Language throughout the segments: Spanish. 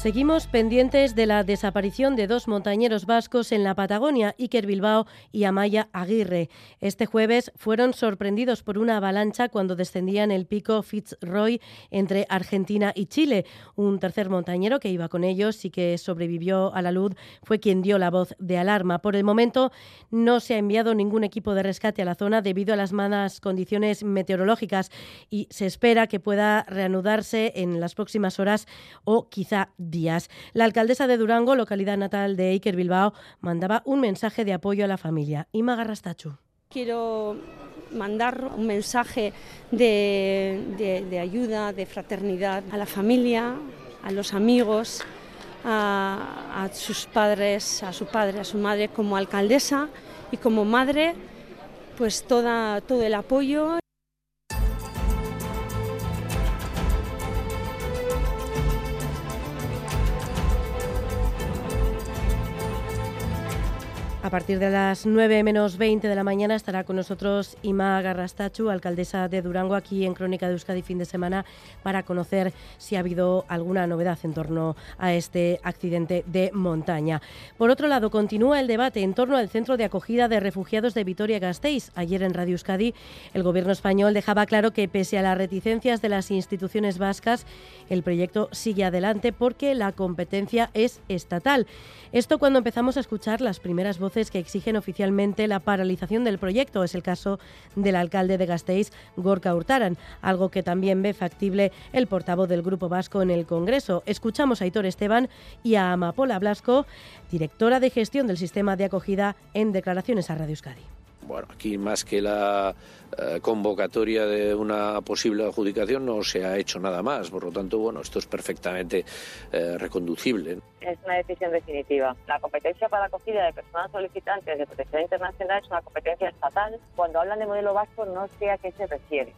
Seguimos pendientes de la desaparición de dos montañeros vascos en la Patagonia, Iker Bilbao y Amaya Aguirre. Este jueves fueron sorprendidos por una avalancha cuando descendían el pico Fitzroy entre Argentina y Chile. Un tercer montañero que iba con ellos y que sobrevivió a la luz fue quien dio la voz de alarma. Por el momento no se ha enviado ningún equipo de rescate a la zona debido a las malas condiciones meteorológicas y se espera que pueda reanudarse en las próximas horas o quizá días. La alcaldesa de Durango, localidad natal de Iker Bilbao, mandaba un mensaje de apoyo a la familia. Ima Garrastachu. Quiero mandar un mensaje de, de, ayuda, de fraternidad a la familia, a los amigos, a, a, sus padres, a su padre, a su madre como alcaldesa y como madre, pues toda, todo el apoyo. A partir de las 9 menos 20 de la mañana estará con nosotros Ima Garrastachu, alcaldesa de Durango, aquí en Crónica de Euskadi fin de semana, para conocer si ha habido alguna novedad en torno a este accidente de montaña. Por otro lado, continúa el debate en torno al centro de acogida de refugiados de Vitoria-Gasteiz. Ayer en Radio Euskadi, el gobierno español dejaba claro que, pese a las reticencias de las instituciones vascas, el proyecto sigue adelante porque la competencia es estatal. Esto cuando empezamos a escuchar las primeras voces que exigen oficialmente la paralización del proyecto. Es el caso del alcalde de Gasteiz, Gorka Hurtaran, algo que también ve factible el portavoz del Grupo Vasco en el Congreso. Escuchamos a Hitor Esteban y a Amapola Blasco, directora de gestión del sistema de acogida, en declaraciones a Radio Euskadi. Bueno, aquí más que la eh, convocatoria de una posible adjudicación no se ha hecho nada más. Por lo tanto, bueno, esto es perfectamente eh, reconducible. Es una decisión definitiva. La competencia para la acogida de personas solicitantes de protección internacional es una competencia estatal. Cuando hablan de modelo vasco, no sé a qué se refiere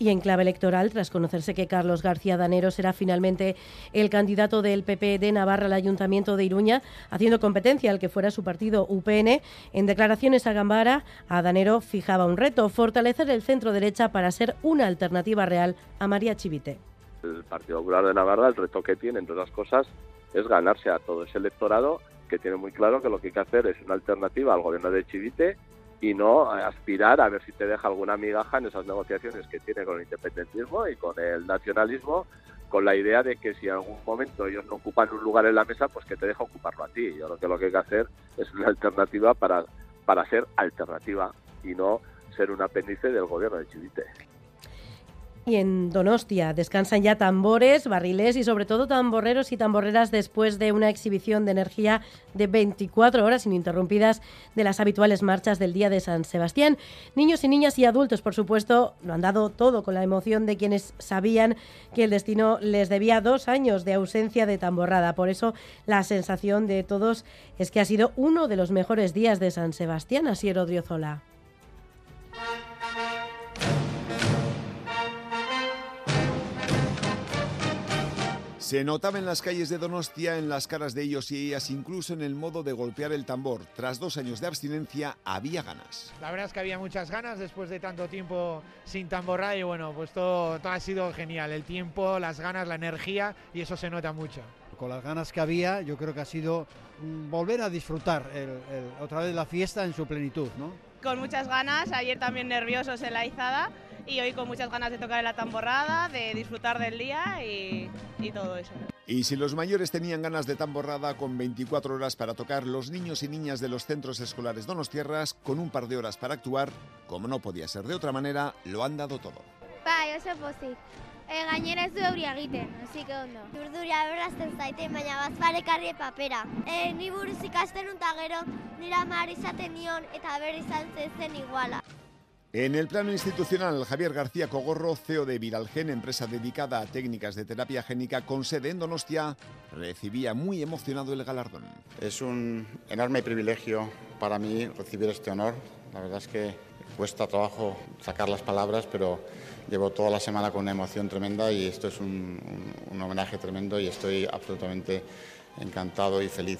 y en clave electoral, tras conocerse que Carlos García Danero será finalmente el candidato del PP de Navarra al Ayuntamiento de Iruña, haciendo competencia al que fuera su partido UPN, en declaraciones a Gambara, a Danero fijaba un reto, fortalecer el centro derecha para ser una alternativa real a María Chivite. El Partido Popular de Navarra, el reto que tiene, entre otras cosas, es ganarse a todo ese electorado que tiene muy claro que lo que hay que hacer es una alternativa al gobierno de Chivite y no aspirar a ver si te deja alguna migaja en esas negociaciones que tiene con el independentismo y con el nacionalismo, con la idea de que si en algún momento ellos no ocupan un lugar en la mesa, pues que te deja ocuparlo a ti. Yo creo que lo que hay que hacer es una alternativa para, para ser alternativa y no ser un apéndice del gobierno de Chivite. En Donostia descansan ya tambores, barriles y sobre todo tamborreros y tamborreras después de una exhibición de energía de 24 horas ininterrumpidas de las habituales marchas del Día de San Sebastián. Niños y niñas y adultos, por supuesto, lo han dado todo con la emoción de quienes sabían que el destino les debía dos años de ausencia de tamborrada. Por eso la sensación de todos es que ha sido uno de los mejores días de San Sebastián, así Odriozola. Se notaba en las calles de Donostia, en las caras de ellos y ellas, incluso en el modo de golpear el tambor. Tras dos años de abstinencia, había ganas. La verdad es que había muchas ganas después de tanto tiempo sin tamborra y bueno, pues todo, ha sido genial. El tiempo, las ganas, la energía y eso se nota mucho. Con las ganas que había, yo creo que ha sido volver a disfrutar otra vez la fiesta en su plenitud, ¿no? Con muchas ganas, ayer también nerviosos en la izada y hoy con muchas ganas de tocar en la tamborrada, de disfrutar del día y, todo eso. Y si los mayores tenían ganas de tamborrada con 24 horas para tocar, los niños y niñas de los centros escolares Donostierras, con un par de horas para actuar, como no podía ser de otra manera, lo han dado todo. Bai, oso pozik. E, gainera ez du euria egiten, así que ondo. Urduria berrazten zaite, baina bazparekarri papera. E, ni buruz ikasten unta gero, nira mar izaten nion eta berri izan zen iguala. En el plano institucional, Javier García Cogorro, CEO de Viralgen, empresa dedicada a técnicas de terapia génica con sede en Donostia, recibía muy emocionado el galardón. Es un enorme privilegio para mí recibir este honor. La verdad es que cuesta trabajo sacar las palabras, pero llevo toda la semana con una emoción tremenda y esto es un, un homenaje tremendo y estoy absolutamente encantado y feliz.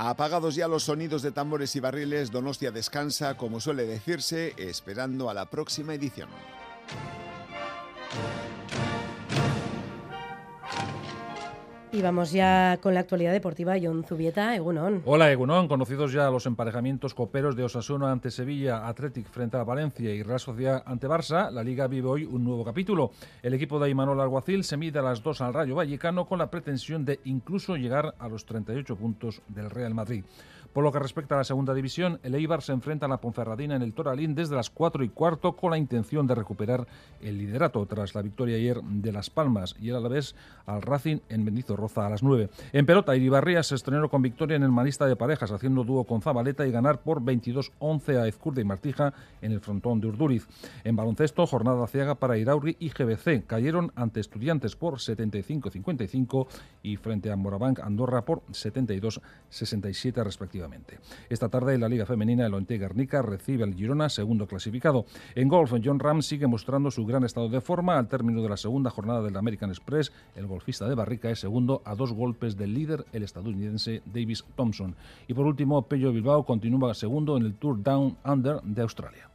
Apagados ya los sonidos de tambores y barriles, Donostia descansa, como suele decirse, esperando a la próxima edición. Y vamos ya con la actualidad deportiva. John Zubieta, Egunon. Hola, Egunon. Conocidos ya los emparejamientos coperos de Osasuna ante Sevilla, Athletic frente a Valencia y Real Sociedad ante Barça, la Liga vive hoy un nuevo capítulo. El equipo de Imanol Alguacil se mide a las dos al Rayo Vallecano con la pretensión de incluso llegar a los 38 puntos del Real Madrid. Por lo que respecta a la segunda división, el Eibar se enfrenta a la Ponferradina en el Toralín desde las 4 y cuarto con la intención de recuperar el liderato tras la victoria ayer de Las Palmas y el Alavés al Racing en Bendizorroza a las 9. En pelota, Iribarría se estrenó con victoria en el Manista de Parejas haciendo dúo con Zabaleta y ganar por 22-11 a Ezcurde y Martija en el frontón de Urduriz. En baloncesto, jornada ciaga para Irauri y GBC. Cayeron ante Estudiantes por 75-55 y frente a Morabanc Andorra por 72-67 respectivamente. Esta tarde en la Liga Femenina el Onte Guernica recibe al Girona, segundo clasificado. En golf, John Ram sigue mostrando su gran estado de forma. Al término de la segunda jornada del American Express, el golfista de Barrica es segundo a dos golpes del líder, el estadounidense Davis Thompson. Y por último, Pello Bilbao continúa segundo en el Tour Down Under de Australia.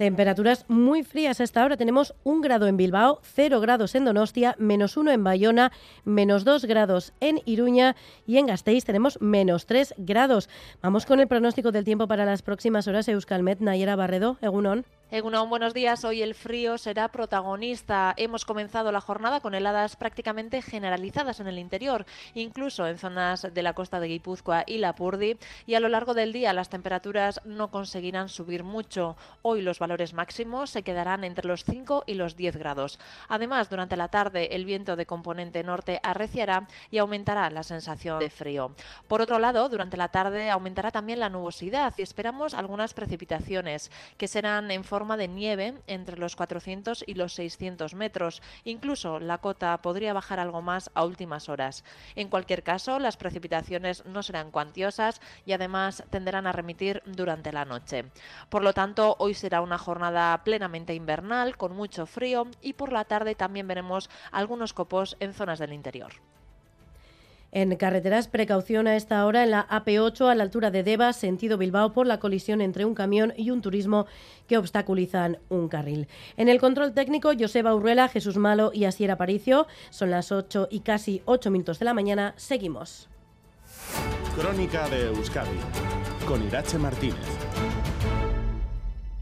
Temperaturas muy frías hasta ahora. Tenemos un grado en Bilbao, cero grados en Donostia, menos uno en Bayona, menos dos grados en Iruña y en Gasteiz tenemos menos tres grados. Vamos con el pronóstico del tiempo para las próximas horas. Euskalmet, Nayera Barredo, Egunon. Egunon, buenos días. Hoy el frío será protagonista. Hemos comenzado la jornada con heladas prácticamente generalizadas en el interior, incluso en zonas de la costa de Guipúzcoa y Lapurdi, y a lo largo del día las temperaturas no conseguirán subir mucho. Hoy los valores máximos se quedarán entre los 5 y los 10 grados. Además, durante la tarde el viento de componente norte arreciará y aumentará la sensación de frío. Por otro lado, durante la tarde aumentará también la nubosidad y esperamos algunas precipitaciones que serán en forma de nieve entre los 400 y los 600 metros. Incluso la cota podría bajar algo más a últimas horas. En cualquier caso, las precipitaciones no serán cuantiosas y además tenderán a remitir durante la noche. Por lo tanto, hoy será una jornada plenamente invernal con mucho frío y por la tarde también veremos algunos copos en zonas del interior. En carreteras, precaución a esta hora en la AP8 a la altura de Deva, sentido Bilbao, por la colisión entre un camión y un turismo que obstaculizan un carril. En el control técnico, Joseba Urruela, Jesús Malo y Asier Aparicio. Son las 8 y casi 8 minutos de la mañana. Seguimos. Crónica de Euskadi con Irache Martínez.